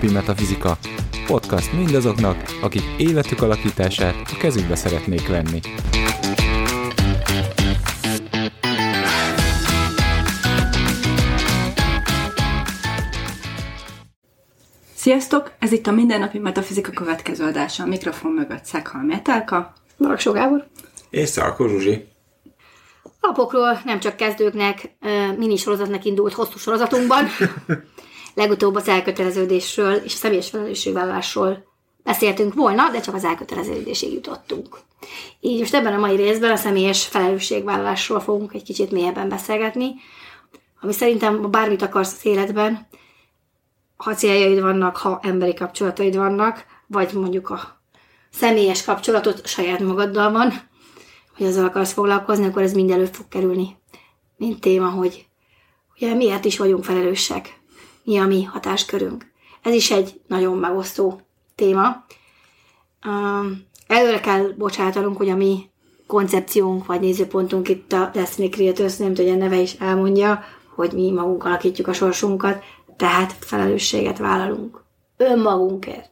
mindennapi metafizika. Podcast mindazoknak, akik életük alakítását a kezükbe szeretnék venni. Sziasztok! Ez itt a Mindennapi Metafizika következő adása. A mikrofon mögött Szekhal Metelka. Maraksó Gábor. És Szalko Zsuzsi. Lapokról nem csak kezdőknek, mini sorozatnak indult hosszú sorozatunkban. Legutóbb az elköteleződésről és a személyes felelősségvállalásról beszéltünk volna, de csak az elköteleződésig jutottunk. Így most ebben a mai részben a személyes felelősségvállalásról fogunk egy kicsit mélyebben beszélgetni, ami szerintem bármit akarsz az életben, ha céljaid vannak, ha emberi kapcsolataid vannak, vagy mondjuk a személyes kapcsolatot saját magaddal van, hogy azzal akarsz foglalkozni, akkor ez mind elő fog kerülni. Mint téma, hogy ugye miért is vagyunk felelősek, mi a mi hatáskörünk. Ez is egy nagyon megosztó téma. Előre kell bocsátanunk, hogy a mi koncepciónk vagy nézőpontunk itt a Destiny Creators, nem tudja, neve is elmondja, hogy mi magunk alakítjuk a sorsunkat, tehát felelősséget vállalunk önmagunkért,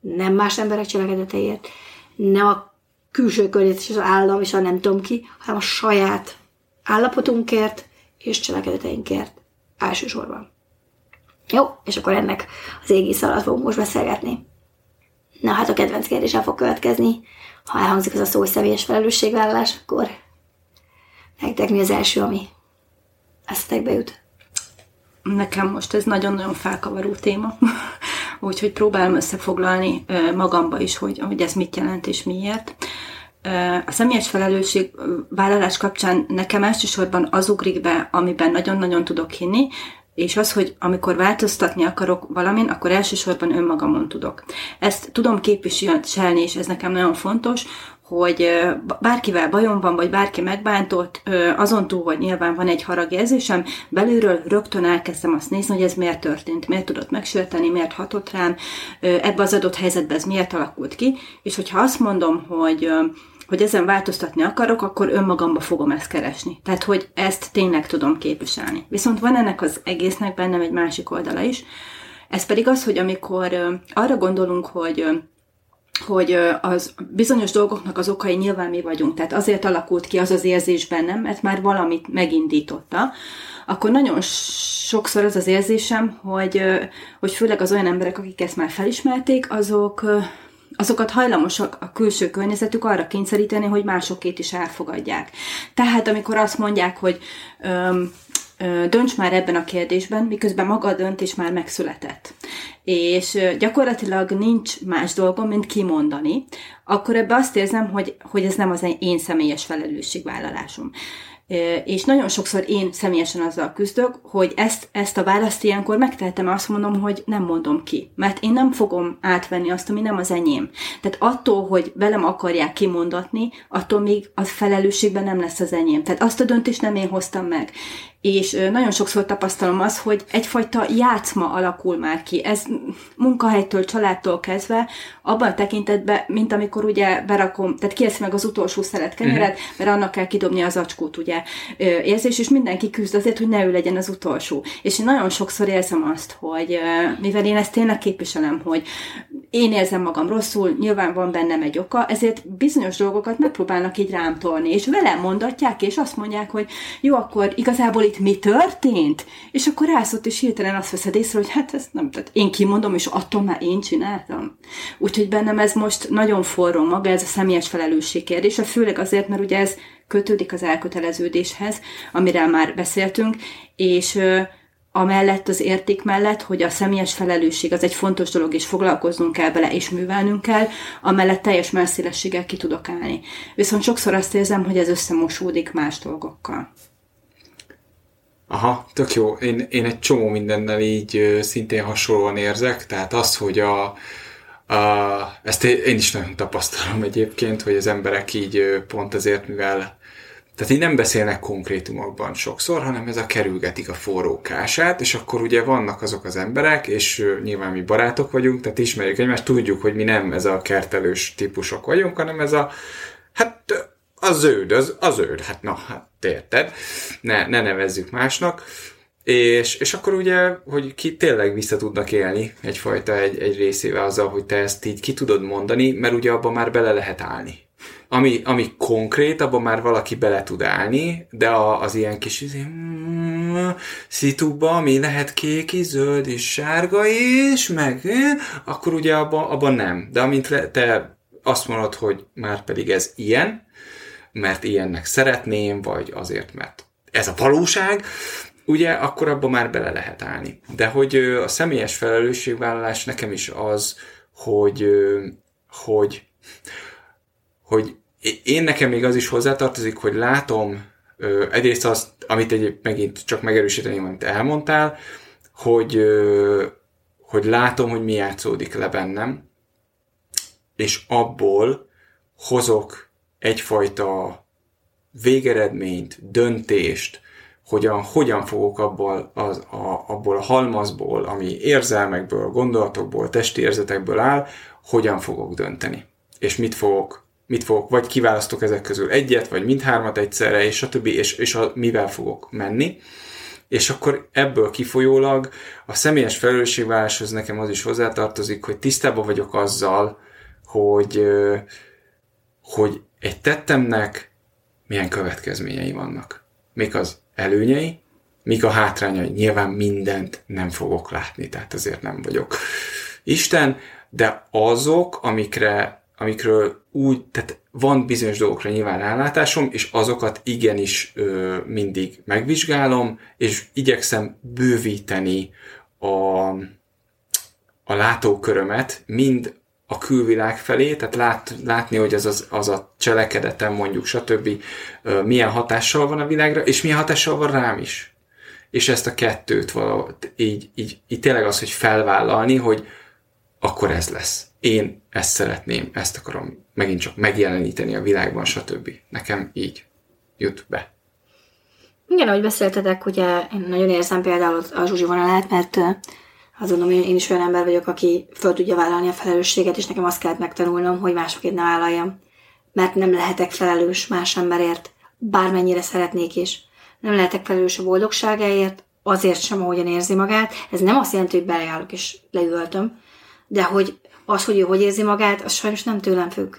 nem más emberek cselekedeteért, nem a külső környezet és az állam és a nem tudom ki, hanem a saját állapotunkért és cselekedeteinkért elsősorban. Jó, és akkor ennek az égisz alatt fogunk most beszélgetni. Na hát a kedvenc kérdéssel fog következni. Ha elhangzik az a szó, hogy személyes felelősségvállalás, akkor nektek mi az első, ami eszetekbe jut? Nekem most ez nagyon-nagyon felkavaró téma, úgyhogy próbálom összefoglalni magamba is, hogy, hogy ez mit jelent és miért. A személyes felelősség vállalás kapcsán nekem elsősorban az ugrik be, amiben nagyon-nagyon tudok hinni, és az, hogy amikor változtatni akarok valamin, akkor elsősorban önmagamon tudok. Ezt tudom képviselni, és ez nekem nagyon fontos, hogy bárkivel bajom van, vagy bárki megbántott, azon túl, hogy nyilván van egy haragjérzésem, belülről rögtön elkezdem azt nézni, hogy ez miért történt, miért tudott megsérteni, miért hatott rám, ebbe az adott helyzetben ez miért alakult ki, és hogyha azt mondom, hogy hogy ezen változtatni akarok, akkor önmagamba fogom ezt keresni. Tehát, hogy ezt tényleg tudom képviselni. Viszont van ennek az egésznek bennem egy másik oldala is, ez pedig az, hogy amikor arra gondolunk, hogy hogy az bizonyos dolgoknak az okai nyilván mi vagyunk, tehát azért alakult ki az az érzés bennem, mert már valamit megindította, akkor nagyon sokszor az az érzésem, hogy, hogy főleg az olyan emberek, akik ezt már felismerték, azok azokat hajlamosak a külső környezetük arra kényszeríteni, hogy másokét is elfogadják. Tehát amikor azt mondják, hogy öm, dönts már ebben a kérdésben, miközben maga a döntés már megszületett. És gyakorlatilag nincs más dolgom, mint kimondani, akkor ebbe azt érzem, hogy, hogy ez nem az én személyes felelősségvállalásom. És nagyon sokszor én személyesen azzal küzdök, hogy ezt, ezt a választ ilyenkor megtehetem, azt mondom, hogy nem mondom ki. Mert én nem fogom átvenni azt, ami nem az enyém. Tehát attól, hogy velem akarják kimondatni, attól még a felelősségben nem lesz az enyém. Tehát azt a döntést nem én hoztam meg és nagyon sokszor tapasztalom azt, hogy egyfajta játszma alakul már ki. Ez munkahelytől, családtól kezdve, abban a tekintetben, mint amikor ugye berakom, tehát kiesz meg az utolsó szelet kenyeret, uh-huh. mert annak kell kidobni az acskót, ugye, érzés, és mindenki küzd azért, hogy ne ő legyen az utolsó. És én nagyon sokszor érzem azt, hogy mivel én ezt tényleg képviselem, hogy én érzem magam rosszul, nyilván van bennem egy oka, ezért bizonyos dolgokat megpróbálnak így rám tolni, és velem mondatják, és azt mondják, hogy jó, akkor igazából itt mi történt? És akkor rászott, és hirtelen azt veszed észre, hogy hát ezt nem, tehát én kimondom, és attól már én csináltam. Úgyhogy bennem ez most nagyon forró maga, ez a személyes felelősség kérdése, főleg azért, mert ugye ez kötődik az elköteleződéshez, amiről már beszéltünk, és amellett az érték mellett, hogy a személyes felelősség az egy fontos dolog, és foglalkoznunk kell vele, és művelnünk kell, amellett teljes messzélességgel ki tudok állni. Viszont sokszor azt érzem, hogy ez összemosódik más dolgokkal. Aha, tök jó. Én, én egy csomó mindennel így szintén hasonlóan érzek, tehát az, hogy a, a, ezt én is nagyon tapasztalom egyébként, hogy az emberek így pont azért, mivel tehát így nem beszélnek konkrétumokban sokszor, hanem ez a kerülgetik a forrókását, és akkor ugye vannak azok az emberek, és nyilván mi barátok vagyunk, tehát ismerjük egymást, tudjuk, hogy mi nem ez a kertelős típusok vagyunk, hanem ez a, hát az zöld, az, az zöld, hát na, hát érted, ne, ne nevezzük másnak, És, és akkor ugye, hogy ki tényleg vissza tudnak élni egyfajta egy, egy részével azzal, hogy te ezt így ki tudod mondani, mert ugye abban már bele lehet állni. Ami, ami konkrét, abban már valaki bele tud állni, de a, az ilyen kis izé, mm, szituba, ami lehet kék is, zöld is, sárga is, meg eh, akkor ugye abban, abban nem. De amint te azt mondod, hogy már pedig ez ilyen, mert ilyennek szeretném, vagy azért, mert ez a valóság, ugye akkor abban már bele lehet állni. De hogy a személyes felelősségvállalás nekem is az, hogy, hogy, hogy én nekem még az is hozzátartozik, hogy látom ö, egyrészt azt, amit egy, megint csak megerősíteni, amit elmondtál, hogy, ö, hogy látom, hogy mi játszódik le bennem, és abból hozok egyfajta végeredményt, döntést, hogyan, hogyan fogok abból, az, a, abból a halmazból, ami érzelmekből, gondolatokból, testi érzetekből áll, hogyan fogok dönteni. És mit fogok, mit fogok, vagy kiválasztok ezek közül egyet, vagy mindhármat egyszerre, és a többi, és, és a, mivel fogok menni. És akkor ebből kifolyólag a személyes felelősségválláshoz nekem az is hozzátartozik, hogy tisztában vagyok azzal, hogy, hogy egy tettemnek milyen következményei vannak. Mik az előnyei, mik a hátrányai. Nyilván mindent nem fogok látni, tehát azért nem vagyok Isten, de azok, amikre, amikről úgy, tehát van bizonyos dolgokra nyilván rálátásom, és azokat igenis ö, mindig megvizsgálom, és igyekszem bővíteni a, a látókörömet, mind a külvilág felé, tehát lát, látni, hogy az, az, az a cselekedetem mondjuk, stb. milyen hatással van a világra, és milyen hatással van rám is. És ezt a kettőt valahogy így, így, így tényleg az, hogy felvállalni, hogy akkor ez lesz. Én ezt szeretném, ezt akarom megint csak megjeleníteni a világban, stb. Nekem így jut be. Igen, ahogy beszéltetek, ugye én nagyon érzem például a Zsuzsi vonalát, mert azt gondolom, én is olyan ember vagyok, aki föl tudja vállalni a felelősséget, és nekem azt kellett megtanulnom, hogy másokért ne vállaljam. Mert nem lehetek felelős más emberért, bármennyire szeretnék is. Nem lehetek felelős a boldogságáért, azért sem, ahogyan érzi magát. Ez nem azt jelenti, hogy beleállok és leüvöltöm, de hogy az, hogy ő hogy érzi magát, az sajnos nem tőlem függ.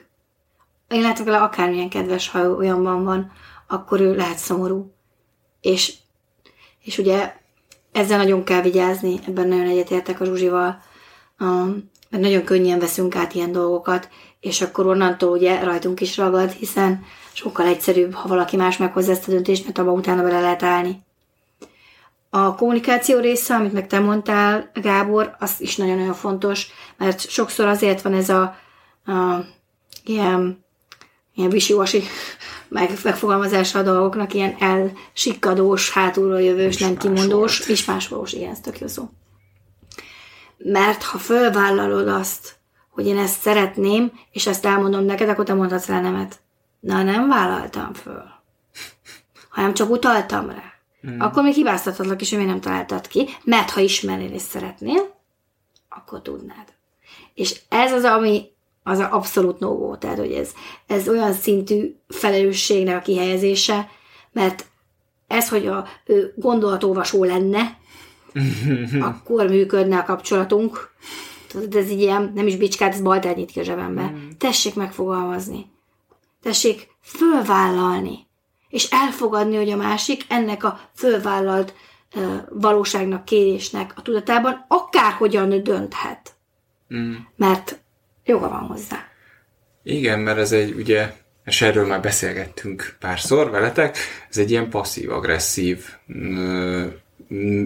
Én lehetek vele akármilyen kedves, ha olyanban van, akkor ő lehet szomorú. És, és ugye ezzel nagyon kell vigyázni, ebben nagyon egyetértek a Zsuzsival, um, mert nagyon könnyen veszünk át ilyen dolgokat, és akkor onnantól ugye rajtunk is ragad, hiszen sokkal egyszerűbb, ha valaki más meghozza ezt a döntést, mert abban utána bele lehet állni. A kommunikáció része, amit meg te mondtál, Gábor, az is nagyon-nagyon fontos, mert sokszor azért van ez a, a ilyen, ilyen visi meg, megfogalmazása a dolgoknak, ilyen elsikkadós, hátulról jövős, nem kimondós, és másolós, igen, ez tök jó szó. Mert ha fölvállalod azt, hogy én ezt szeretném, és ezt elmondom neked, akkor te mondhatsz rá nemet. Na, nem vállaltam föl. Hanem csak utaltam rá. Mm. Akkor még hibáztathatlak is, hogy még nem találtad ki, mert ha ismernél és szeretnél, akkor tudnád. És ez az, ami az a abszolút no. Tehát, hogy ez, ez olyan szintű felelősségnek a kihelyezése, mert ez, hogy a ő gondolatolvasó lenne, akkor működne a kapcsolatunk. Tudod, ez így ilyen, nem is bicskát, ez baltát nyit ki a zsebembe. Mm. Tessék megfogalmazni. Tessék fölvállalni. És elfogadni, hogy a másik ennek a fölvállalt valóságnak, kérésnek a tudatában akárhogyan dönthet. Mm. Mert joga van hozzá. Igen, mert ez egy, ugye, és erről már beszélgettünk párszor veletek, ez egy ilyen passzív-agresszív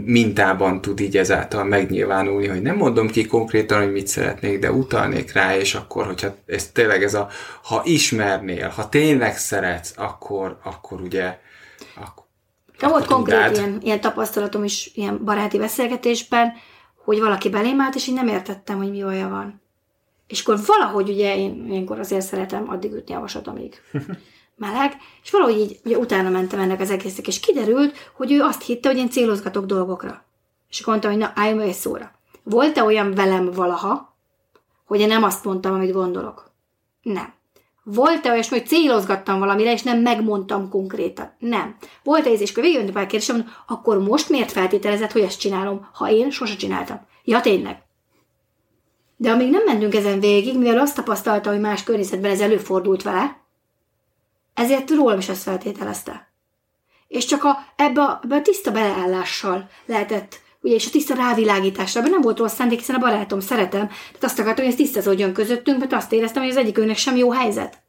mintában tud így ezáltal megnyilvánulni, hogy nem mondom ki konkrétan, hogy mit szeretnék, de utalnék rá, és akkor, hogyha ez tényleg ez a, ha ismernél, ha tényleg szeretsz, akkor, akkor ugye akkor, de volt konkrét ilyen, ilyen tapasztalatom is ilyen baráti beszélgetésben, hogy valaki belém állt, és én nem értettem, hogy mi olyan van. És akkor valahogy ugye én ilyenkor azért szeretem addig ütni a vasat, amíg meleg, és valahogy így ugye utána mentem ennek az egésznek, és kiderült, hogy ő azt hitte, hogy én célozgatok dolgokra. És akkor mondtam, hogy na, állj meg egy szóra. Volt-e olyan velem valaha, hogy én nem azt mondtam, amit gondolok? Nem. Volt-e olyasmi, hogy célozgattam valamire, és nem megmondtam konkrétan? Nem. Volt-e ez, és akkor végigjön a kérdésem, akkor most miért feltételezett, hogy ezt csinálom, ha én sose csináltam? Ja, tényleg. De amíg nem mentünk ezen végig, mivel azt tapasztalta, hogy más környezetben ez előfordult vele, ezért rólam is ezt feltételezte. És csak a, ebbe, a, ebbe a tiszta beleállással lehetett, ugye, és a tiszta rávilágításra, ebben nem volt rossz szándék, hiszen a barátom szeretem, tehát azt akartam, hogy ez tisztázódjon közöttünk, mert azt éreztem, hogy az egyikünknek sem jó helyzet.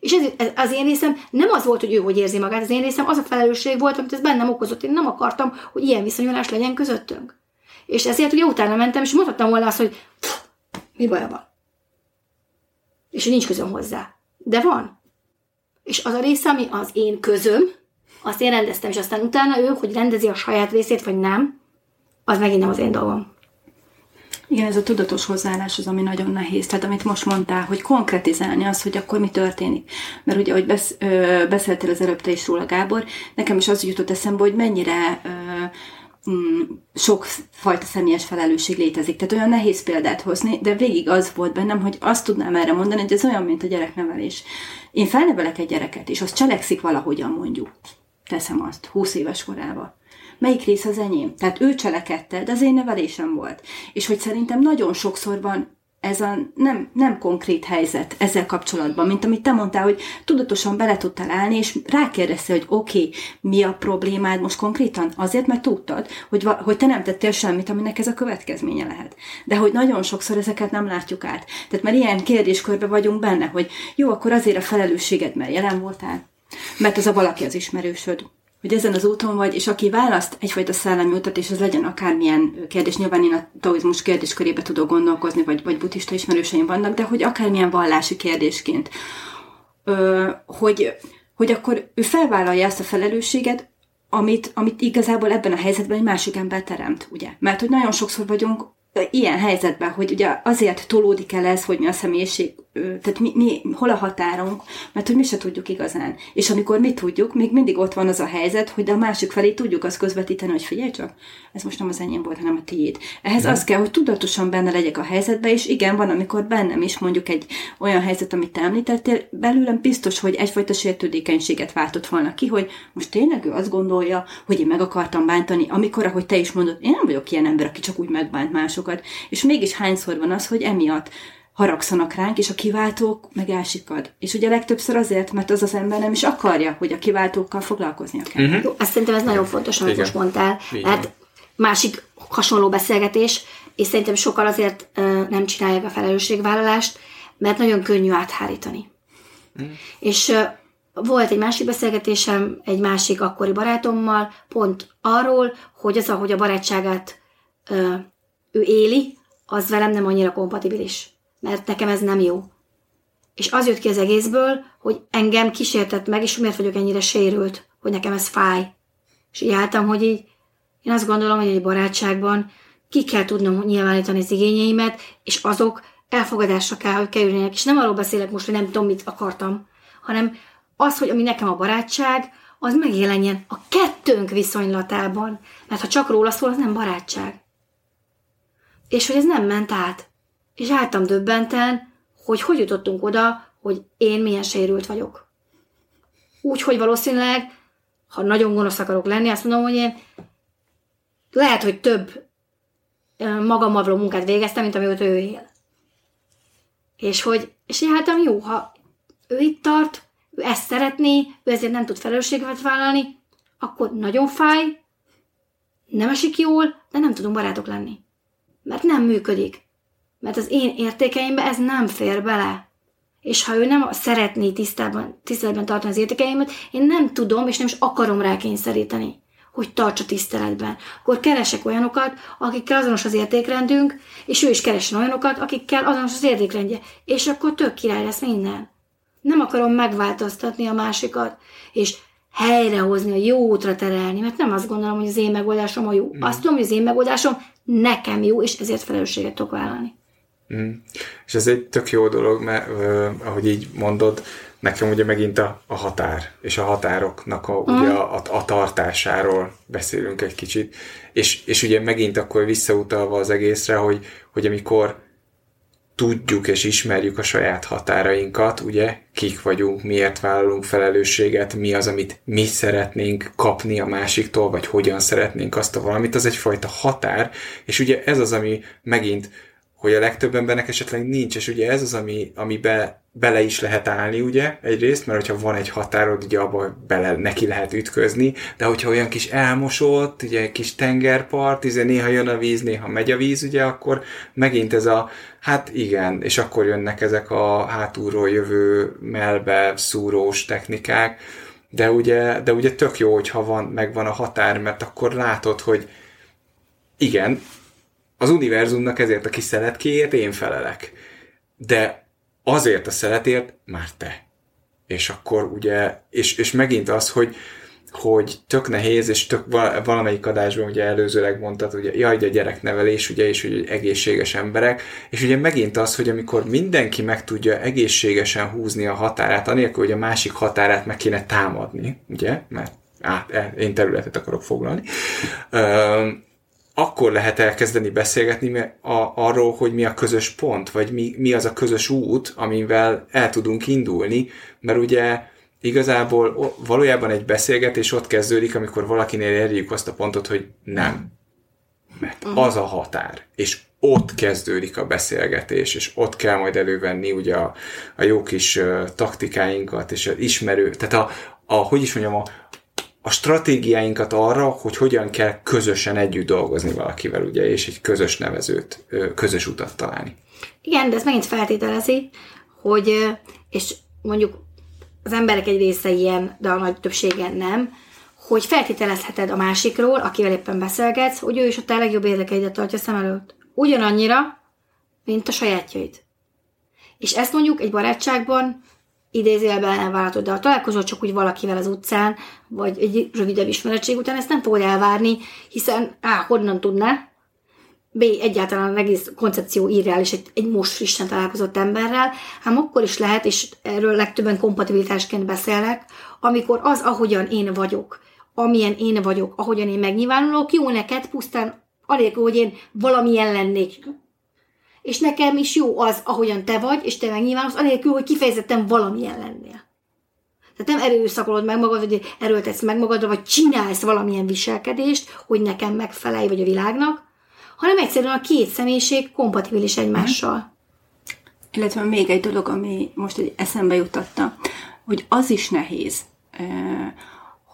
És ez, ez, az én részem nem az volt, hogy ő hogy érzi magát, az én részem az a felelősség volt, amit ez bennem okozott. Én nem akartam, hogy ilyen viszonyulás legyen közöttünk. És ezért ugye utána mentem, és mondhattam volna azt, hogy mi baj van? És hogy nincs közöm hozzá. De van. És az a része, ami az én közöm, azt én rendeztem, és aztán utána ő, hogy rendezi a saját részét, vagy nem, az megint nem az én dolgom. Igen, ez a tudatos hozzáállás az, ami nagyon nehéz. Tehát amit most mondtál, hogy konkretizálni az, hogy akkor mi történik. Mert ugye, ahogy besz, ö, beszéltél az előbb te is róla, Gábor, nekem is az jutott eszembe, hogy mennyire ö, mm, sok fajta személyes felelősség létezik. Tehát olyan nehéz példát hozni, de végig az volt bennem, hogy azt tudnám erre mondani, hogy ez olyan, mint a gyereknevelés. Én felnevelek egy gyereket, és az cselekszik valahogyan mondjuk. Teszem azt, 20 éves korában melyik rész az enyém. Tehát ő cselekedte, de az én nevelésem volt. És hogy szerintem nagyon sokszor van ez a nem, nem konkrét helyzet ezzel kapcsolatban, mint amit te mondtál, hogy tudatosan bele tudtál állni, és rákérdezte, hogy oké, okay, mi a problémád most konkrétan? Azért, mert tudtad, hogy, hogy te nem tettél semmit, aminek ez a következménye lehet. De hogy nagyon sokszor ezeket nem látjuk át. Tehát már ilyen kérdéskörbe vagyunk benne, hogy jó, akkor azért a felelősséged, mert jelen voltál, mert az a valaki az ismerősöd, hogy ezen az úton vagy, és aki választ egyfajta szellemi utat, és ez legyen akármilyen kérdés, nyilván én a taoizmus kérdéskörébe tudok gondolkozni, vagy, vagy buddhista ismerőseim vannak, de hogy akármilyen vallási kérdésként, ö, hogy, hogy akkor ő felvállalja ezt a felelősséget, amit, amit igazából ebben a helyzetben egy másik ember teremt, ugye? Mert hogy nagyon sokszor vagyunk ilyen helyzetben, hogy ugye azért tolódik el ez, hogy mi a személyiség, tehát mi, mi, hol a határunk, mert hogy mi se tudjuk igazán. És amikor mi tudjuk, még mindig ott van az a helyzet, hogy de a másik felé tudjuk azt közvetíteni, hogy figyelj csak, ez most nem az enyém volt, hanem a tiéd. Ehhez nem. az kell, hogy tudatosan benne legyek a helyzetben, és igen, van, amikor bennem is mondjuk egy olyan helyzet, amit te említettél, belőlem biztos, hogy egyfajta sértődékenységet váltott volna ki, hogy most tényleg ő azt gondolja, hogy én meg akartam bántani, amikor, ahogy te is mondod, én nem vagyok ilyen ember, aki csak úgy megbánt másokat, és mégis hányszor van az, hogy emiatt haragszanak ránk, és a kiváltók meg elsikad. És ugye legtöbbször azért, mert az az ember nem is akarja, hogy a kiváltókkal foglalkoznia kell. Uh-huh. Jó, azt szerintem ez nagyon fontos, amit Igen. most mondtál. Igen. Hát másik hasonló beszélgetés, és szerintem sokkal azért uh, nem csinálják a felelősségvállalást, mert nagyon könnyű áthárítani. Uh-huh. És uh, volt egy másik beszélgetésem egy másik akkori barátommal, pont arról, hogy az, ahogy a barátságát uh, ő éli, az velem nem annyira kompatibilis mert nekem ez nem jó. És az jött ki az egészből, hogy engem kísértett meg, és miért vagyok ennyire sérült, hogy nekem ez fáj. És így álltam, hogy így, én azt gondolom, hogy egy barátságban ki kell tudnom nyilvánítani az igényeimet, és azok elfogadásra kell, hogy kerüljenek. És nem arról beszélek most, hogy nem tudom, mit akartam, hanem az, hogy ami nekem a barátság, az megjelenjen a kettőnk viszonylatában. Mert ha csak róla szól, az nem barátság. És hogy ez nem ment át és álltam döbbenten, hogy hogy jutottunk oda, hogy én milyen sérült vagyok. Úgy, hogy valószínűleg, ha nagyon gonosz akarok lenni, azt mondom, hogy én lehet, hogy több magammal való munkát végeztem, mint amióta ő él. És hogy, és én álltam, jó, ha ő itt tart, ő ezt szeretné, ő ezért nem tud felelősséget vállalni, akkor nagyon fáj, nem esik jól, de nem tudunk barátok lenni. Mert nem működik. Mert az én értékeimbe ez nem fér bele. És ha ő nem szeretné tisztában, tiszteletben tartani az értékeimet, én nem tudom, és nem is akarom rá kényszeríteni, hogy tartsa tiszteletben. Akkor keresek olyanokat, akikkel azonos az értékrendünk, és ő is keresen olyanokat, akikkel azonos az értékrendje. És akkor tök király lesz minden. Nem akarom megváltoztatni a másikat, és helyrehozni, a jó útra terelni, mert nem azt gondolom, hogy az én megoldásom a jó. Mm. Azt tudom, hogy az én megoldásom nekem jó, és ezért felelősséget tudok vállalni. Mm. És ez egy tök jó dolog, mert uh, ahogy így mondod, nekem ugye megint a, a határ, és a határoknak a, mm. ugye a, a, a tartásáról beszélünk egy kicsit, és, és ugye megint akkor visszautalva az egészre, hogy, hogy amikor tudjuk és ismerjük a saját határainkat, ugye, kik vagyunk, miért vállalunk felelősséget, mi az, amit mi szeretnénk kapni a másiktól, vagy hogyan szeretnénk azt a valamit, az egyfajta határ, és ugye ez az, ami megint hogy a legtöbb embernek esetleg nincs, és ugye ez az, ami, amibe bele is lehet állni, ugye, egyrészt, mert hogyha van egy határod, ugye abba bele neki lehet ütközni, de hogyha olyan kis elmosott, ugye egy kis tengerpart, ugye néha jön a víz, néha megy a víz, ugye, akkor megint ez a, hát igen, és akkor jönnek ezek a hátulról jövő melbe szúrós technikák, de ugye, de ugye tök jó, hogyha van, megvan a határ, mert akkor látod, hogy igen, az univerzumnak ezért a kis szeletkéért én felelek. De azért a szeletért már te. És akkor ugye, és, és megint az, hogy, hogy tök nehéz, és tök valamelyik adásban ugye előzőleg mondtad, ugye jaj, a gyereknevelés, ugye, és hogy egészséges emberek, és ugye megint az, hogy amikor mindenki meg tudja egészségesen húzni a határát, anélkül, hogy a másik határát meg kéne támadni, ugye, mert át, e, én területet akarok foglalni, akkor lehet elkezdeni beszélgetni a, arról, hogy mi a közös pont, vagy mi, mi az a közös út, amivel el tudunk indulni, mert ugye igazából valójában egy beszélgetés ott kezdődik, amikor valakinél érjük azt a pontot, hogy nem. Mert az a határ. És ott kezdődik a beszélgetés, és ott kell majd elővenni ugye a, a jó kis uh, taktikáinkat, és az ismerő, tehát a, a, hogy is mondjam, a, a stratégiáinkat arra, hogy hogyan kell közösen együtt dolgozni valakivel, ugye, és egy közös nevezőt, közös utat találni. Igen, de ez megint feltételezi, hogy, és mondjuk az emberek egy része ilyen, de a nagy többsége nem, hogy feltételezheted a másikról, akivel éppen beszélgetsz, hogy ő is a legjobb érdekeidet tartja szem előtt. Ugyanannyira, mint a sajátjaid. És ezt mondjuk egy barátságban idézélben elvárhatod, de ha találkozol csak úgy valakivel az utcán, vagy egy rövidebb ismeretség után, ezt nem fogod elvárni, hiszen A. honnan tudná, B. egyáltalán az egész koncepció irreális egy, egy most frissen találkozott emberrel, hát akkor is lehet, és erről legtöbben kompatibilitásként beszélek, amikor az, ahogyan én vagyok, amilyen én vagyok, ahogyan én megnyilvánulok, jó neked pusztán anélkül, hogy én valamilyen lennék és nekem is jó az, ahogyan te vagy, és te megnyilvánulsz, anélkül, hogy kifejezetten valamilyen lennél. Tehát nem erőszakolod meg magad, vagy erőltetsz meg magadra, vagy csinálsz valamilyen viselkedést, hogy nekem megfelelj, vagy a világnak, hanem egyszerűen a két személyiség kompatibilis egymással. Illetve még egy dolog, ami most egy eszembe jutatta, hogy az is nehéz, eh,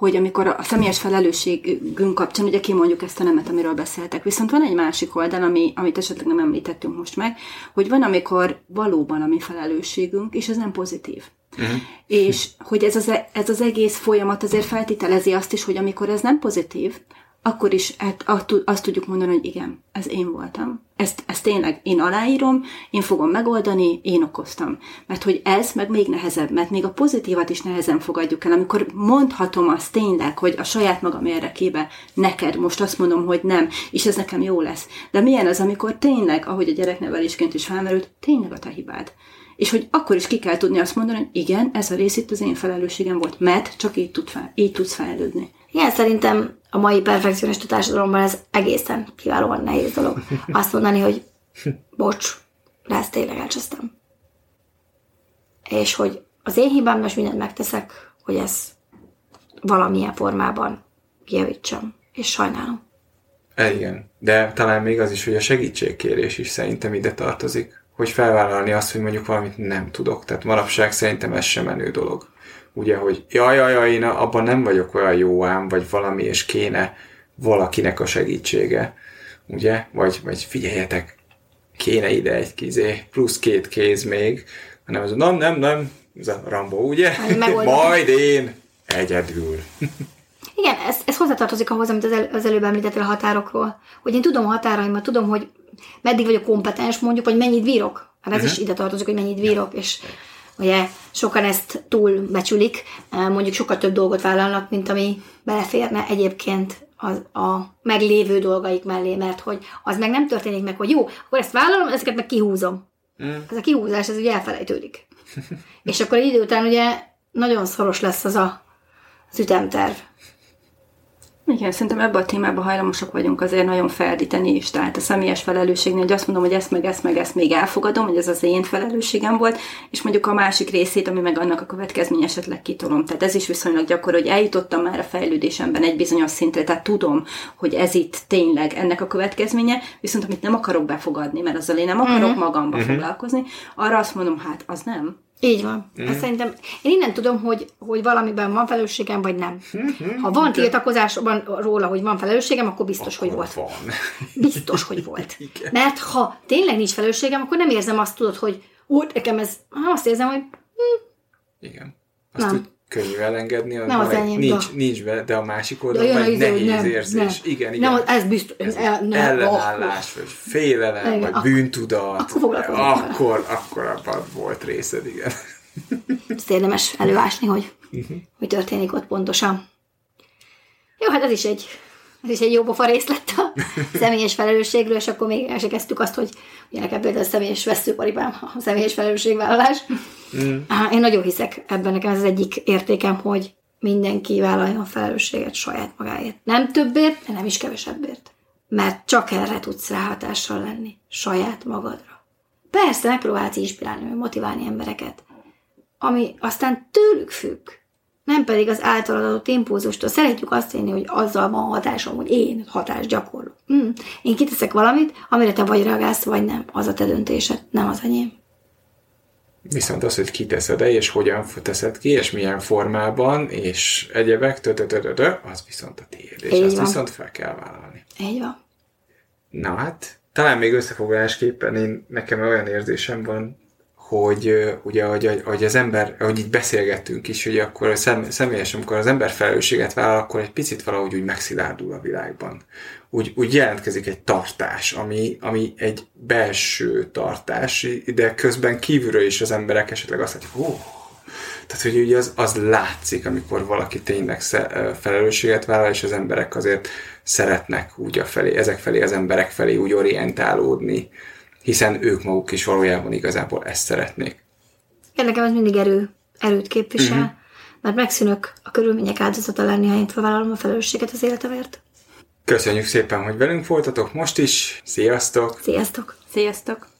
hogy amikor a személyes felelősségünk kapcsán ugye kimondjuk ezt a nemet, amiről beszéltek. Viszont van egy másik oldal, ami, amit esetleg nem említettünk most meg, hogy van, amikor valóban a mi felelősségünk, és ez nem pozitív. Uh-huh. És hogy ez az, e, ez az egész folyamat azért feltételezi azt is, hogy amikor ez nem pozitív, akkor is hát, azt tudjuk mondani, hogy igen, ez én voltam. Ezt, ezt tényleg én aláírom, én fogom megoldani, én okoztam. Mert hogy ez meg még nehezebb, mert még a pozitívat is nehezen fogadjuk el, amikor mondhatom azt tényleg, hogy a saját magam érdekébe neked most azt mondom, hogy nem, és ez nekem jó lesz. De milyen az, amikor tényleg, ahogy a gyereknevelésként is felmerült, tényleg a te hibád. És hogy akkor is ki kell tudni azt mondani, hogy igen, ez a rész itt az én felelősségem volt, mert csak így, tud fel, így tudsz fejlődni. Igen, szerintem a mai perfekcionista társadalomban ez egészen kiválóan nehéz dolog. Azt mondani, hogy bocs, de ezt tényleg elcsesztem. És hogy az én hibám, most mindent megteszek, hogy ez valamilyen formában kijavítsam. És sajnálom. E, igen, de talán még az is, hogy a segítségkérés is szerintem ide tartozik. Hogy felvállalni azt, hogy mondjuk valamit nem tudok. Tehát manapság szerintem ez sem menő dolog ugye, hogy jaj, jaj, jaj, én abban nem vagyok olyan jó ám, vagy valami, és kéne valakinek a segítsége, ugye, vagy, vagy figyeljetek, kéne ide egy kizé, plusz két kéz még, hanem ez a nem, nem, nem, ez a Rambo, ugye? Majd én egyedül. Igen, ez, ez hozzátartozik ahhoz, amit az, el, az előbb említettél a határokról. Hogy én tudom a határaimat, tudom, hogy meddig vagyok kompetens, mondjuk, vagy mennyit bírok. Hát ez uh-huh. is ide tartozik, hogy mennyit bírok, és Ugye sokan ezt túlbecsülik, mondjuk sokkal több dolgot vállalnak, mint ami beleférne egyébként az, a meglévő dolgaik mellé, mert hogy az meg nem történik meg, hogy jó, akkor ezt vállalom, ezeket meg kihúzom. Mm. Ez a kihúzás, ez ugye elfelejtődik. És akkor egy idő után ugye nagyon szoros lesz az a, az ütemterv. Igen, szerintem ebben a témában hajlamosak vagyunk azért nagyon feldíteni is. Tehát a személyes felelősségnél, hogy azt mondom, hogy ezt meg ezt meg ezt még elfogadom, hogy ez az én felelősségem volt, és mondjuk a másik részét, ami meg annak a következmény esetleg kitolom. Tehát ez is viszonylag gyakori, hogy eljutottam már a fejlődésemben egy bizonyos szintre, tehát tudom, hogy ez itt tényleg ennek a következménye, viszont amit nem akarok befogadni, mert azzal én nem akarok uh-huh. magamba uh-huh. foglalkozni, arra azt mondom, hát az nem. Így van. Mm. Ezt szerintem én innen tudom, hogy, hogy valamiben van felelősségem, vagy nem. Mm-hmm. Ha van tiltakozásban róla, hogy van felelősségem, akkor biztos, akkor hogy volt. Van. Biztos, hogy volt. Igen. Mert ha tényleg nincs felelősségem, akkor nem érzem azt, tudod, hogy úgy, nekem ez, azt érzem, hogy hm, Igen. Azt nem. Úgy könnyű elengedni, nem az enyém, nincs, nincs be, de a másik oldalon ja, meg nehéz nem, érzés. Nem. Igen, igen. Nem, ez biztos. Ez nem, ellenállás, vagy félelem, igen, vagy ak- bűntudat. Akkor, akkor, akkor abban volt részed, igen. Ezt érdemes előásni, hogy uh-huh. mi történik ott pontosan. Jó, hát ez is egy is egy jó pofa rész lett a személyes felelősségről, és akkor még el se kezdtük azt, hogy ugye nekem például a személyes veszőparipám, a személyes felelősségvállalás. Mm. Én nagyon hiszek ebben, nekem ez az egyik értékem, hogy mindenki vállalja a felelősséget saját magáért. Nem többért, de nem is kevesebbért. Mert csak erre tudsz ráhatással lenni, saját magadra. Persze megpróbálsz inspirálni, motiválni embereket, ami aztán tőlük függ nem pedig az általad adott impulzustól. Szeretjük azt hinni, hogy azzal van hatásom, hogy én hatást gyakorlok. Mm. Én kiteszek valamit, amire te vagy reagálsz, vagy nem. Az a te döntésed, nem az enyém. Viszont az, hogy kiteszed-e, és hogyan teszed ki, és milyen formában, és egyebek, tö az viszont a tiéd, és Így azt van. viszont fel kell vállalni. Így van. Na hát, talán még összefoglalásképpen én, nekem olyan érzésem van hogy ugye, hogy, hogy az ember, hogy így beszélgettünk is, hogy akkor a szem, amikor az ember felelősséget vállal, akkor egy picit valahogy úgy megszilárdul a világban. Úgy, úgy jelentkezik egy tartás, ami, ami egy belső tartás, de közben kívülről is az emberek esetleg azt mondják, oh, tehát, hogy ugye az, az látszik, amikor valaki tényleg felelősséget vállal, és az emberek azért szeretnek úgy a felé, ezek felé, az emberek felé úgy orientálódni, hiszen ők maguk is valójában igazából ezt szeretnék. Én nekem ez mindig erő, erőt képvisel, uh-huh. mert megszűnök a körülmények áldozata lenni, ha én felvállalom a felelősséget az életemért. Köszönjük szépen, hogy velünk voltatok most is. Sziasztok! Sziasztok! Sziasztok!